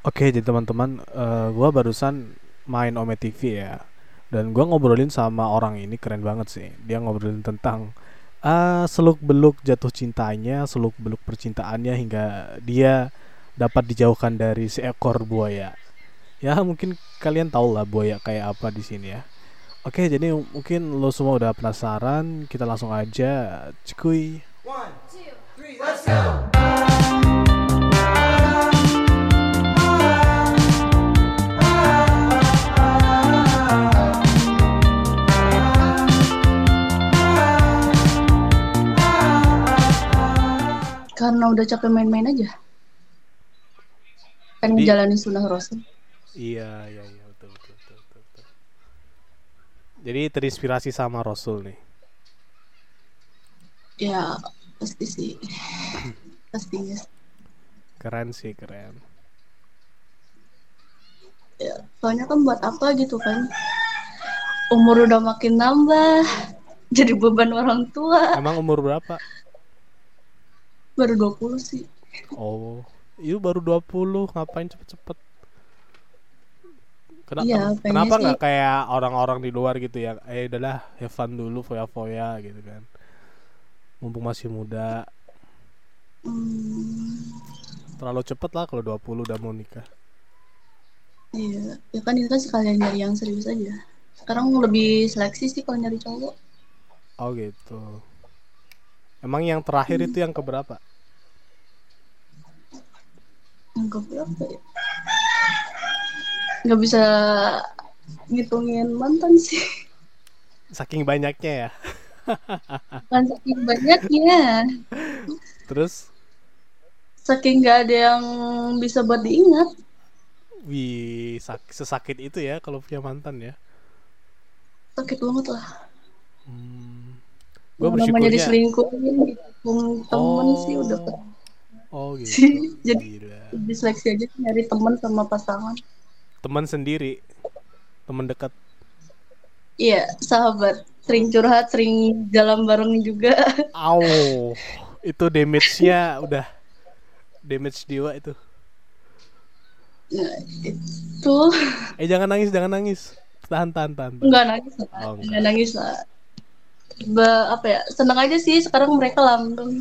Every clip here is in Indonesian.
Oke, jadi teman-teman, eh, gua barusan main Ome TV ya, dan gua ngobrolin sama orang ini keren banget sih. Dia ngobrolin tentang eh seluk-beluk jatuh cintanya, seluk-beluk percintaannya hingga dia dapat dijauhkan dari seekor buaya. Ya mungkin kalian tahu lah buaya kayak apa di sini ya. Oke, jadi mungkin lo semua udah penasaran, kita langsung aja cekuy. Karena udah capek main-main aja. Pengen Jadi- jalani sunnah rasul. Iya, iya, iya, betul, betul, betul, betul, betul. Jadi terinspirasi sama Rasul nih. Ya pasti sih. Pastinya. Keren sih, keren. Ya, soalnya kan buat apa gitu kan. Umur udah makin nambah. Jadi beban orang tua. Emang umur berapa? Baru 20 sih. Oh, itu baru 20, ngapain cepet-cepet? Kena- Iya, ken- kenapa nggak kayak orang-orang di luar gitu ya? Eh, udahlah, have fun dulu, foya-foya gitu kan. Mumpung masih muda, Hmm, terlalu cepet lah kalau 20 udah mau nikah. iya. Ya kan ini kan sekalian nyari yang serius aja. Sekarang lebih seleksi sih kalau nyari cowok. Oh gitu. Emang yang terakhir itu yang keberapa? Enggak berapa ya? Nggak bisa ngitungin mantan sih. Saking banyaknya ya. Bukan saking banyaknya. Terus, Saking nggak ada yang bisa buat diingat. wih, sak- sesakit itu ya kalau punya mantan ya. Sakit banget lah. Hmm. Gue Yang namanya bersyukurnya. diselingkuhin, temen Oh. sih udah Oh gitu. sih. Jadi seleksi aja nyari teman sama pasangan. Teman sendiri, teman dekat. Iya, sahabat. Sering curhat, sering jalan bareng juga. Au, itu damage-nya udah damage jiwa itu. Nah, itu Eh jangan nangis, jangan nangis. Tahan, tahan, tahan. tahan. nggak nangis lah, Oh, enggak. nggak nangis lah. Ba- apa ya? Seneng aja sih sekarang mereka langgeng.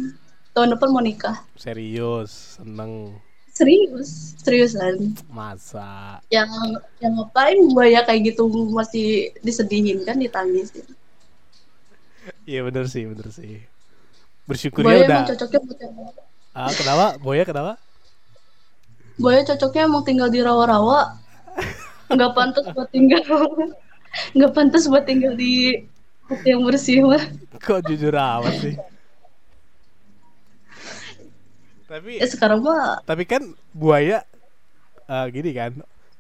Tahun depan mau nikah. Serius, seneng. Serius, seriusan. Masa? Yang yang ngapain buaya kayak gitu masih disedihin kan ditangisin. Iya bener sih, bener sih. Bersyukurnya Buaya udah. emang cocoknya buat yang Ah, kenapa? Boya kenapa? Buaya cocoknya emang tinggal di rawa-rawa. Nggak pantas buat tinggal. Nggak pantas buat tinggal di yang bersih mah. Kok jujur amat sih? Tapi Ya sekarang mah tapi kan buaya eh, gini kan.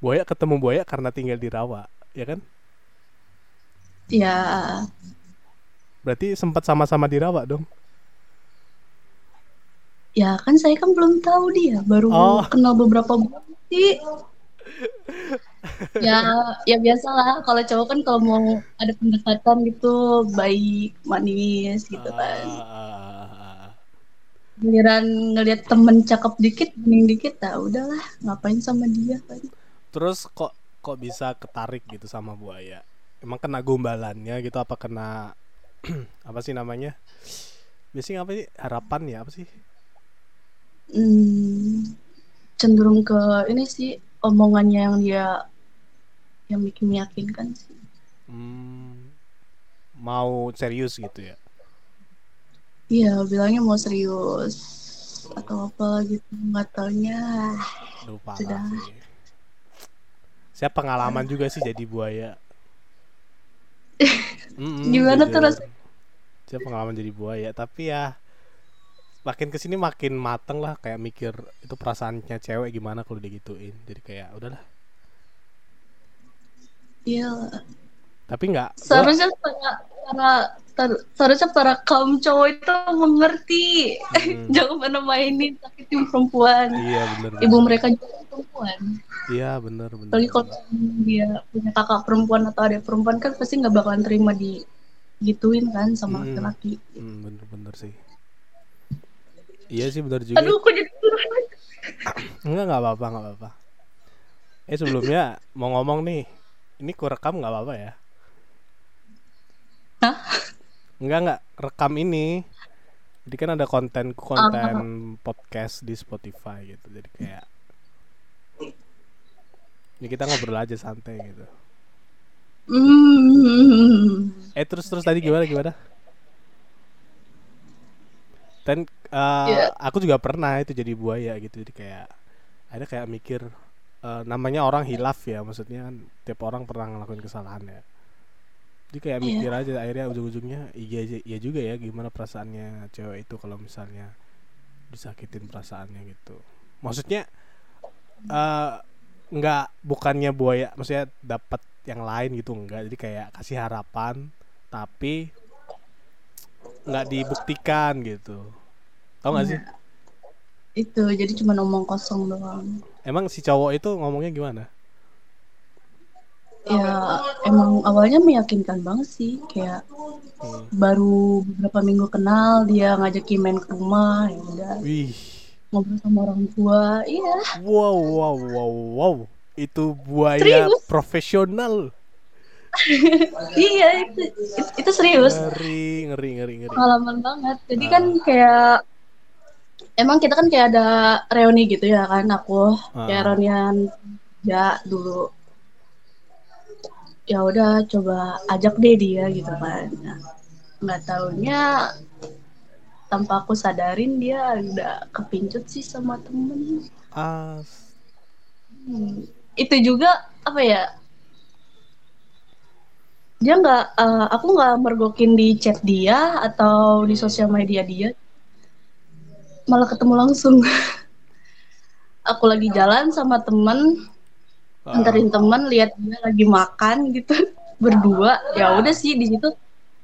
Buaya ketemu buaya karena tinggal di rawa, ya kan? ya Berarti sempat sama-sama di rawa dong. ya kan saya kan belum tahu dia baru Oh. kenal beberapa bulan sih. ya ya biasalah kalau cowok kan kalau mau ada pendekatan gitu baik manis gitu kan. Ah. Giliran ngelihat temen cakep dikit, bening dikit, nah udahlah ngapain sama dia kan. Terus kok kok bisa ketarik gitu sama buaya? Emang kena gombalannya gitu apa kena apa sih namanya? Biasanya apa sih? Harapan ya apa sih? Hmm, cenderung ke ini sih omongannya yang dia yang bikin meyakinkan sih. Hmm, mau serius gitu ya? Iya, bilangnya mau serius atau apa gitu nggak taunya. Parah Sudah. sih. Saya pengalaman juga sih jadi buaya. Mm-mm, Gimana tuh jujur. rasanya? Saya pengalaman jadi buaya, tapi ya makin ke sini makin mateng lah kayak mikir itu perasaannya cewek gimana kalau digituin. Jadi kayak udahlah. Iya, Tapi nggak. seharusnya para para seharusnya para kaum cowok itu mengerti. Mm. Jangan pernah mainin sakitin perempuan. Iya bener. Ibu bener. mereka juga perempuan. Iya bener bener. Apalagi kalau dia punya kakak perempuan atau adik perempuan kan pasti nggak bakalan terima di gituin kan sama Mm. laki-laki. Hmm, bener bener sih. Iya sih bener juga. Aduh, kok jadi? Enggak enggak apa-apa enggak apa-apa. Eh sebelumnya mau ngomong nih, ini ku rekam nggak apa-apa ya? Hah? Enggak enggak rekam ini. Jadi kan ada konten konten podcast di Spotify gitu. Jadi kayak ini kita ngobrol aja santai gitu. Hmm. Eh terus terus tadi gimana gimana? Dan eh, Iya. aku juga pernah itu jadi buaya gitu. Jadi kayak ada kayak mikir eh, namanya orang hilaf ya, maksudnya kan tiap orang pernah ngelakuin kesalahan ya. Jadi kayak Iya. mikir aja akhirnya ujung-ujungnya iya aja- iya juga ya gimana perasaannya cewek itu kalau misalnya disakitin perasaannya gitu. Maksudnya eh nggak bukannya buaya, maksudnya dapat yang lain gitu enggak. Jadi kayak kasih harapan tapi nggak dibuktikan gitu. Tau gak sih? Itu jadi cuma ngomong kosong doang. Emang si cowok itu ngomongnya gimana? Ya emang awalnya meyakinkan banget sih kayak Hmm. baru beberapa minggu kenal dia ngajakin main ke rumah ya udah Wih, ngobrol sama orang tua iya wow, wow, wow, wow. Itu buaya Serius? profesional. iya itu itu, itu serius Ngeri, ngeri, ngeri, ngeri. pengalaman banget jadi kan kayak emang kita kan kayak ada reuni gitu ya kan aku kayak Ah. reunian ya dulu ya udah coba ajak deh dia gitu kan. Nah, nggak taunya tanpa aku sadarin dia udah kepincut sih sama temen. As. Hmm, itu juga apa ya? Dia nggak eh, aku nggak mergokin di chat dia atau di sosial media dia. Malah ketemu langsung. Aku lagi jalan sama temen. Anterin temen lihat dia lagi makan gitu. Berdua. Ya udah sih di situ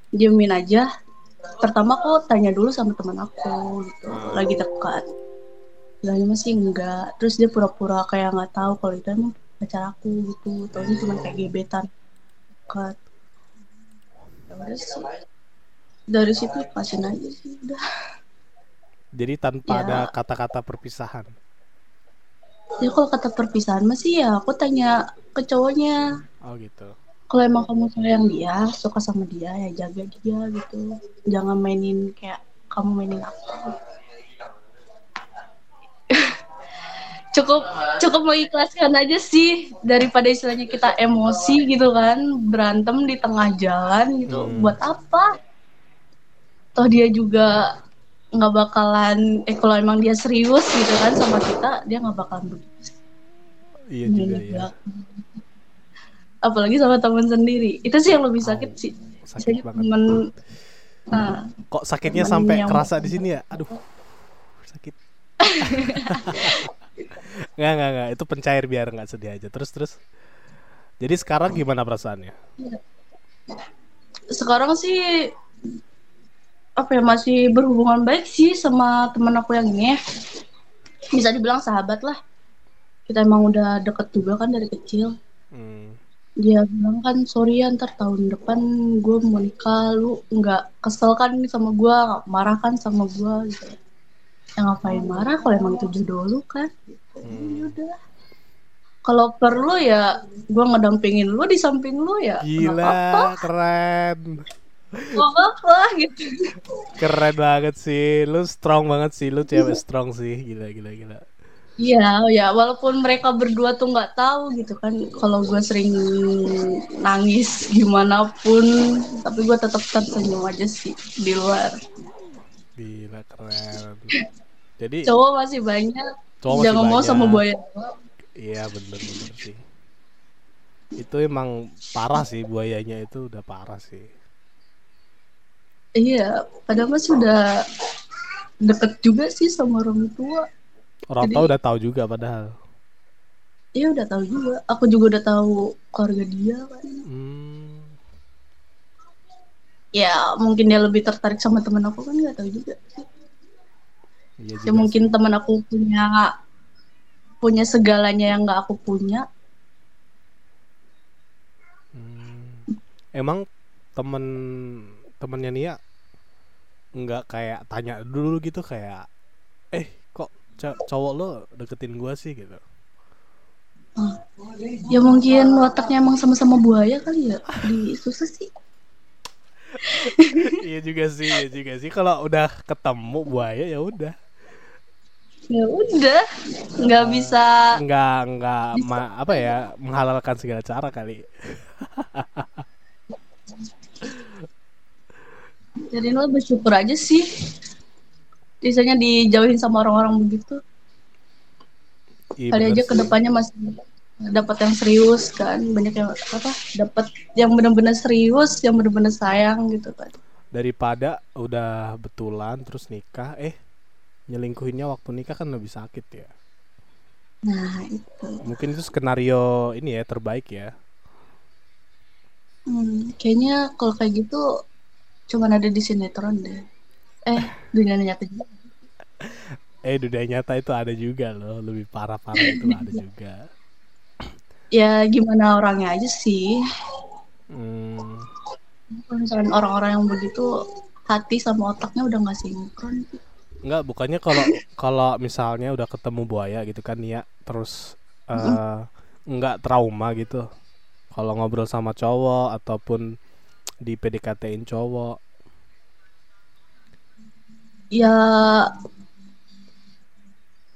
diemin aja. Pertama kok tanya dulu sama teman aku gitu. Lagi dekat. Bilangnya masih enggak. Terus dia pura-pura kayak nggak tahu kalau itu emang pacar aku gitu. Taunya cuma kayak gebetan. Dekat. Ya udah sih. Dari situ lepasin aja sih udah. Jadi tanpa Ya. ada kata-kata perpisahan. Ya kalau kata perpisahan masih ya aku tanya ke cowoknya. Oh gitu. kalau emang kamu sayang dia suka sama dia ya jaga dia gitu. Jangan mainin kayak kamu mainin aku. Cukup cukup mengikhlaskan aja sih daripada istilahnya kita emosi gitu kan. Berantem di tengah jalan gitu Hmm. buat apa? Toh dia juga nggak bakalan eh kalau emang dia serius gitu kan sama kita dia nggak bakalan begitu Iya juga ya. apalagi sama teman sendiri itu sih yang lebih sakit Au, sih Sakit banget. temen nah, Kok sakitnya sampai yang- kerasa di sini ya? Aduh. Sakit. Nggak, nggak, nggak. Itu pencair biar nggak sedih aja. Terus, terus. Jadi sekarang gimana perasaannya? sekarang sih apa ya masih berhubungan baik sih sama temen aku yang ini bisa dibilang sahabat lah. Kita emang udah deket juga kan dari kecil. Hmm. dia bilang kan sorry ya ntar tahun depan gue mau nikah. Lu nggak kesel kan sama gue marah kan sama gue gitu. Ya ngapain marah kalau emang itu jodoh lu kan? Gitu. Hmm. Ya udah. Kalau perlu ya gue ngedampingin lu di samping lu ya. Nggak apa-apa. Gila, keren. Apa-apa gitu Keren banget sih. Lu strong banget sih. Lu cewek strong sih. Gila, gila, gila. Iya, ya walaupun mereka berdua tuh nggak tahu gitu kan, kalau gue sering nangis gimana pun, tapi gue tetap tersenyum aja sih di luar. Gila, keren. Jadi Cowok masih banyak, cowok masih jangan mau banyak. sama buaya. Iya bener bener sih. Itu emang parah sih buayanya itu udah parah sih. Iya, padahal mas sudah deket juga sih sama orang tua. Orang tua udah tahu juga padahal. Iya udah tahu juga, aku juga udah tahu keluarga dia kan. Hmm, Ya mungkin dia lebih tertarik sama temen aku kan nggak tahu juga. iya Ya juga mungkin sih. temen aku punya punya segalanya yang nggak aku punya. Hmm. Emang temen temennya Nia nggak kayak tanya dulu gitu kayak, eh kok co- cowok lo deketin gua sih gitu. Ah, Ya mungkin wataknya emang sama-sama buaya kali ya. Di susah sih. iya juga sih, iya juga sih. Kalau udah ketemu buaya ya udah. Ya udah, nggak Eh, bisa. Nggak nggak ma- apa ya menghalalkan segala cara kali. Jadi lo bersyukur aja sih. Biasanya dijauhin sama orang-orang begitu. Iya Kali aja sih. ke depannya masih dapat yang serius kan. Banyak yang apa? Dapat yang benar-benar serius, yang benar-benar sayang gitu kan. Daripada udah betulan terus nikah, eh nyelingkuhinnya waktu nikah kan lebih sakit ya. Nah itu. Mungkin itu skenario ini ya terbaik ya. Hmm, kayaknya kalau kayak gitu cuman ada di sinetron deh. Eh, dunia nyata juga. Eh dunia nyata itu ada juga loh, lebih parah-parah itu ada juga. Ya gimana orangnya aja sih. Hmm, Kalau misalnya orang-orang yang begitu hati sama otaknya udah nggak sinkron. Enggak, bukannya kalau kalau misalnya udah ketemu buaya gitu kan ya, terus eh enggak trauma gitu. Kalau ngobrol sama cowok ataupun di PDKT-in cowok. Ya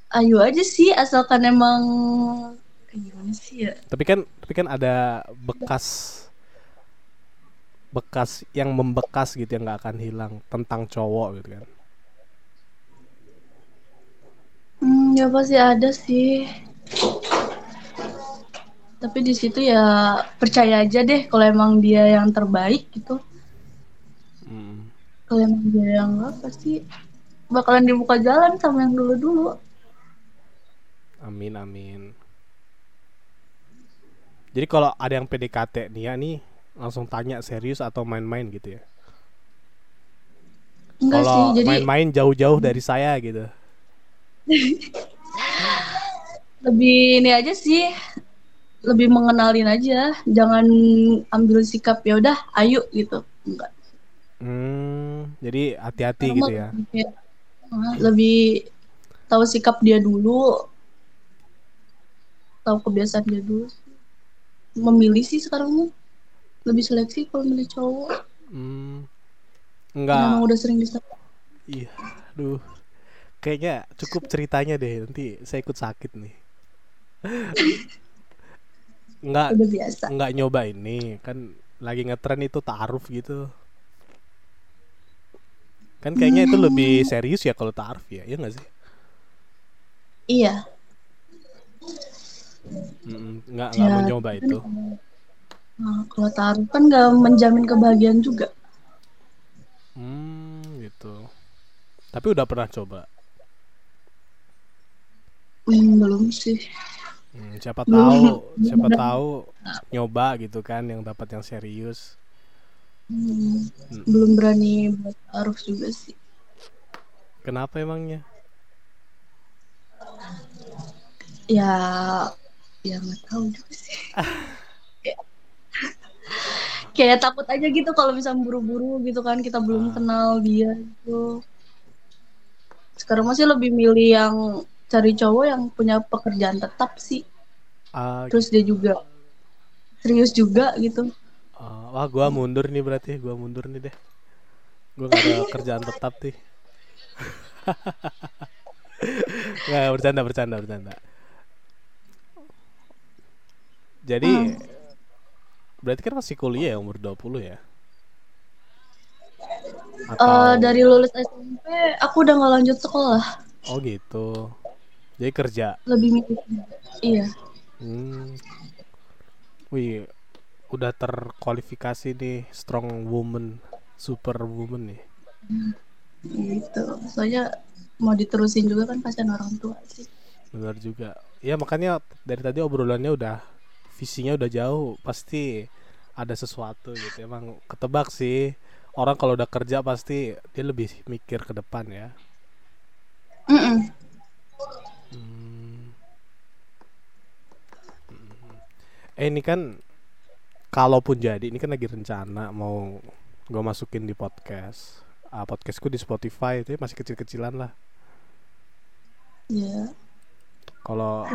ayo aja sih asalkan emang gimana sih ya. Tapi kan tapi kan ada bekas bekas yang membekas gitu yang nggak akan hilang tentang cowok gitu kan. Hmm, ya pasti ada sih. Tapi di situ ya percaya aja deh kalau emang dia yang terbaik gitu. Hmm. Kalau emang dia yang enggak pasti bakalan dibuka jalan sama yang dulu-dulu. Amin amin. Jadi kalau ada yang PDKT nih ya nih langsung tanya serius atau main-main gitu ya. Enggak sih, Kalau jadi main-main jauh-jauh dari saya gitu. lebih ini aja sih lebih mengenalin aja jangan ambil sikap ya udah ayo gitu enggak Hmm, jadi hati-hati Karena gitu ya. lebih ah, lebih tahu sikap dia dulu tahu kebiasaan dia dulu memilih sih sekarang lebih seleksi kalau milih cowok Hmm, enggak. emang udah sering disapa Iya, aduh. Kayaknya cukup ceritanya deh. Nanti saya ikut sakit nih. Enggak, udah biasa enggak nyoba ini. Kan lagi ngetren itu ta'aruf gitu. Kan kayaknya itu lebih serius ya kalau ta'aruf ya. Iya enggak sih? iya Mm-mm, Enggak, enggak Ya, mau nyoba itu. nah, kalau taruh kan nggak menjamin kebahagiaan juga Hmm, gitu. Tapi udah pernah coba. hmm, belum sih Hmm, siapa tahu, siapa tahu nyoba gitu kan yang dapat yang serius. Hmm, Hmm. belum berani buat taruh juga sih Kenapa emangnya? ya ya nggak tahu juga sih Kayak- kayak takut aja gitu kalau misalnya buru-buru gitu kan kita belum Ah. kenal dia gitu sekarang masih lebih milih yang cari cowok yang punya pekerjaan tetap sih Ah, terus dia juga serius juga gitu Ah, wah, gua mundur nih berarti, gua mundur nih deh. Gua gak ada kerjaan tetap nih. Nggak, bercanda, bercanda, bercanda. Jadi, Hmm. berarti kan masih kuliah ya umur 20 ya? Eh, Atau, dari lulus SMP aku udah nggak lanjut sekolah oh gitu. Jadi kerja. lebih milih iya Hmm. Wih, udah terkualifikasi nih strong woman, super woman nih. gitu soalnya mau diterusin juga kan kasihan orang tua sih Benar juga. Ya makanya dari tadi obrolannya udah visinya udah jauh, pasti ada sesuatu gitu. Emang ketebak sih. Orang kalau udah kerja pasti dia lebih mikir ke depan ya. Mm-mm. Hmm. Eh ini kan kalaupun jadi ini kan lagi rencana mau gue masukin di podcast. Ah, podcastku di Spotify itu masih kecil-kecilan lah. ya Kalau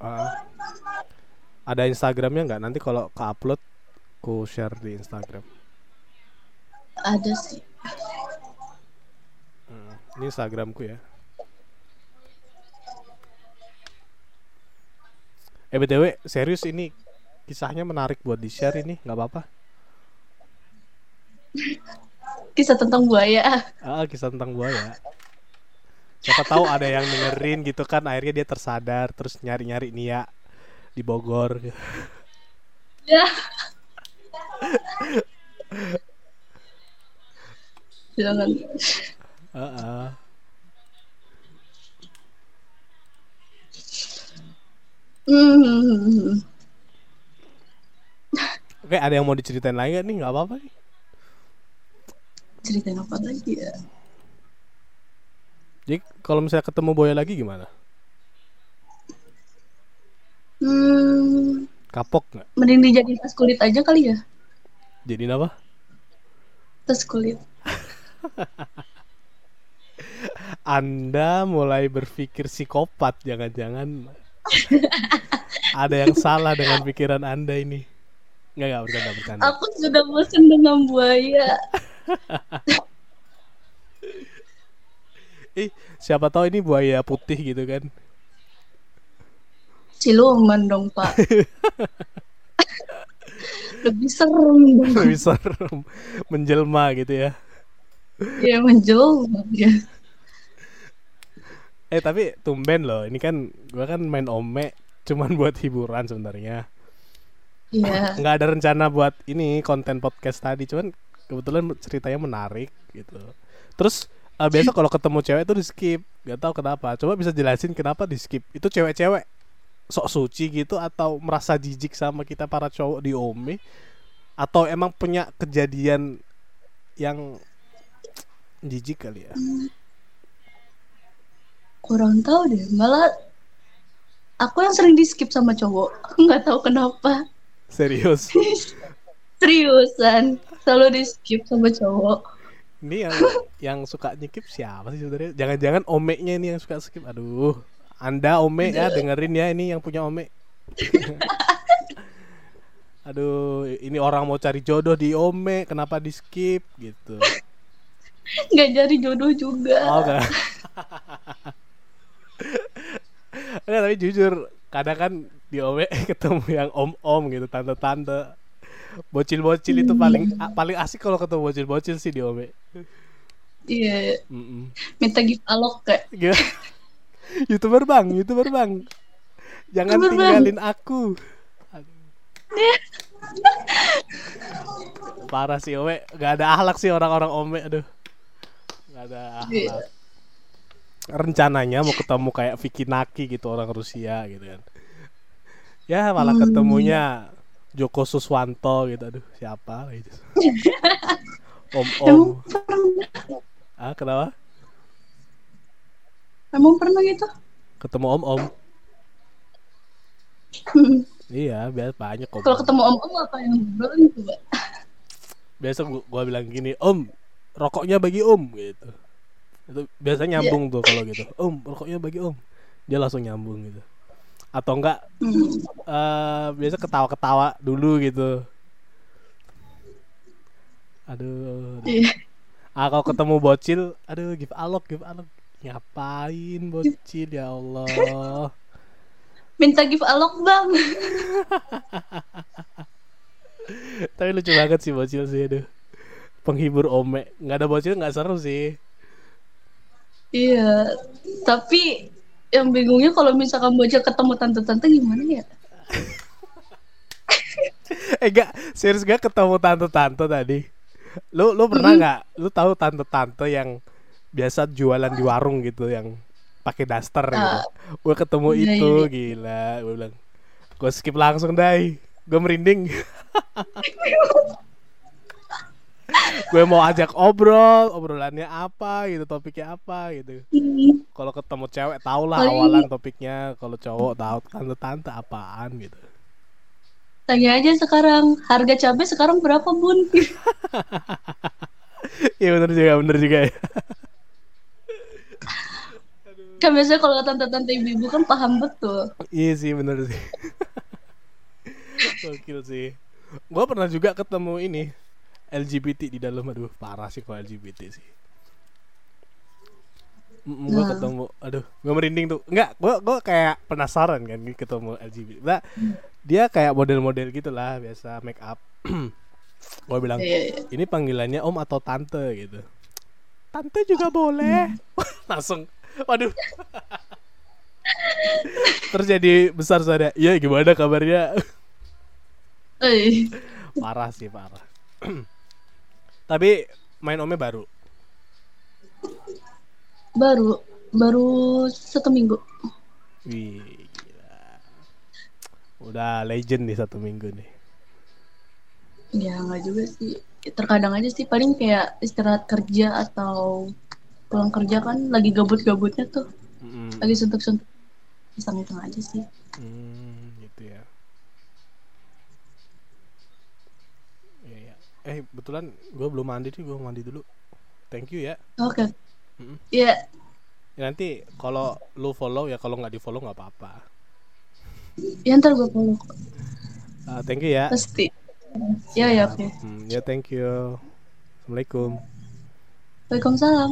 ah, Ada Instagramnya nggak? Nanti kalau ke upload, ku share di Instagram. Ada sih. Hmm, ini Instagramku ya. Eh btw serius ini kisahnya menarik buat di share ini nggak apa-apa. Kisah tentang buaya. Ah kisah tentang buaya. Siapa tahu ada yang dengerin gitu kan akhirnya dia tersadar terus nyari-nyari Nia di Bogor. Ya. Jangan. Heeh. Hmm. Oke ada yang mau diceritain lagi nggak nih nggak apa-apa nih. Ceritain apa lagi ya? Jadi kalau misalnya ketemu buaya lagi gimana? Hmm. Kapok nggak? Mending dijadiin tas kulit aja kali ya? Jadi apa? Tas kulit. Anda mulai berpikir psikopat, jangan-jangan ada yang salah dengan pikiran Anda ini. Enggak, enggak bercanda, bercanda. Aku sudah bosan dengan buaya. Ih, siapa tahu ini buaya putih gitu kan. Siluman dong, Pak. Lebih serem dong. Lebih serem menjelma gitu ya. Ya menjelma ya. Eh tapi tumben loh, ini kan gua kan main ome cuman buat hiburan sebenarnya. Iya. Nggak ada rencana buat ini konten podcast tadi, cuman kebetulan ceritanya menarik gitu. Terus eh, biasa kalau ketemu cewek tuh di skip, nggak tahu kenapa. Coba bisa jelasin kenapa di skip? Itu cewek-cewek sok suci gitu atau merasa jijik sama kita para cowok di ome atau emang punya kejadian yang jijik kali ya? Kurang tahu deh. Malah aku yang sering di skip sama cowok. Nggak tahu kenapa. Serius. Seriusan. Selalu di skip sama cowok. Ini yang yang suka nyikip siapa sih sebenarnya? Jangan-jangan omeknya ini yang suka skip. Aduh, Anda ome ya dengerin ya ini yang punya ome. Aduh, ini orang mau cari jodoh di ome, kenapa di skip gitu? Nggak jadi jodoh juga. Oh. Enggak, tapi jujur kadang kan di ome ketemu yang om-om gitu, tante-tante. Bocil-bocil itu paling a- paling asik kalau ketemu bocil-bocil sih di ome. Iya. Mm-mm. Minta gift alok kayak. Gila. youtuber bang, youtuber bang. Jangan Youtuber, Bang. tinggalin aku. Aduh. Parah sih Ome, gak ada akhlak sih orang-orang Ome, aduh. Gak ada Iya. akhlak. Rencananya mau ketemu kayak Vicky Naki gitu orang Rusia gitu kan. Ya malah Hmm. ketemunya Joko Suswanto gitu, aduh siapa gitu. Om Om. Ah kenapa? emang pernah gitu? Ketemu Om Om. Iya, biasa banyak kok. Kalau ketemu om-om apa yang ngobrolin coba? biasa gua, gua bilang gini om rokoknya bagi om gitu itu biasa nyambung tuh kalau gitu. Om rokoknya bagi om. Dia langsung nyambung gitu. Atau enggak eh biasa ketawa-ketawa dulu gitu. Aduh, aduh. Iya. ah kalau ketemu bocil aduh give alok give alok. Ngapain bocil ya Allah? Minta gift alok bang. tapi lucu banget sih bocil sih aduh. Penghibur ome. Nggak ada bocil nggak seru sih Iya. Tapi yang bingungnya kalau misalkan bocil ketemu tante-tante gimana ya? eh gak serius gak ketemu tante-tante tadi lu lu pernah nggak lu tahu tante-tante yang biasa jualan di warung gitu yang pakai daster gitu Ah. gue ketemu Iya, itu iya. gila gue bilang gue skip langsung dai gue merinding gue mau ajak obrol obrolannya apa gitu topiknya apa gitu Hmm. kalau ketemu cewek tau lah awalan topiknya kalau cowok tahu tante-tante apaan gitu Tanya aja sekarang harga cabai sekarang berapa bun? Iya bener juga bener juga ya kan biasanya kalau tante-tante ibu-ibu kan paham betul. Iya sih bener sih. Gokil sih. Gua pernah juga ketemu ini LGBT di dalam aduh parah sih kalau LGBT sih. Mm, gue Nah. ketemu, aduh, gue merinding tuh. Enggak, gue gue kayak penasaran kan ketemu LGBT. Nah, dia kayak model-model gitulah, biasa make up. gue bilang, Iya, iya. ini panggilannya om atau tante gitu. Tante juga boleh. Langsung, waduh. Terjadi besar saja. Iya, gimana kabarnya? Parah sih parah. Tapi main omnya baru. baru baru satu minggu. Wih, gila. Udah legend nih satu minggu nih. Ya nggak juga sih. Terkadang aja sih paling kayak istirahat kerja atau pulang kerja kan lagi gabut-gabutnya tuh, Mm-mm. lagi suntuk-suntuk. Iseng-iseng aja sih. Hmm, gitu ya. Iya, iya. Eh, kebetulan gue belum mandi nih, gue mandi dulu. Thank you ya. Oke. Mm-mm. Ya, Ya, nanti kalau lu follow ya kalau nggak di follow nggak apa-apa. ya ntar gue follow. Ah, thank you ya. pasti. Ya ya oke. Hmm, ya thank you. Assalamualaikum. Waalaikumsalam.